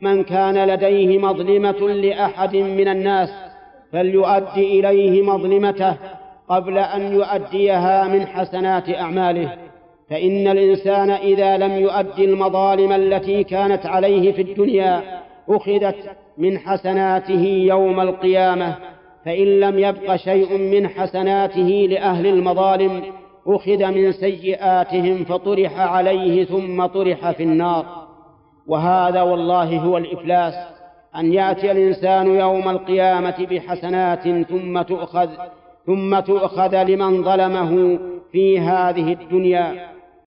من كان لديه مظلمة لأحد من الناس فليؤدي إليه مظلمته قبل أن يؤديها من حسنات أعماله. فإن الإنسان إذا لم يؤدي المظالم التي كانت عليه في الدنيا أخذت من حسناته يوم القيامة. فإن لم يبق شيء من حسناته لأهل المظالم أخذ من سيئاتهم فطرح عليه ثم طرح في النار. وهذا والله هو الإفلاس أن يأتي الإنسان يوم القيامة بحسنات ثم تؤخذ ثم تؤخذ لمن ظلمه في هذه الدنيا.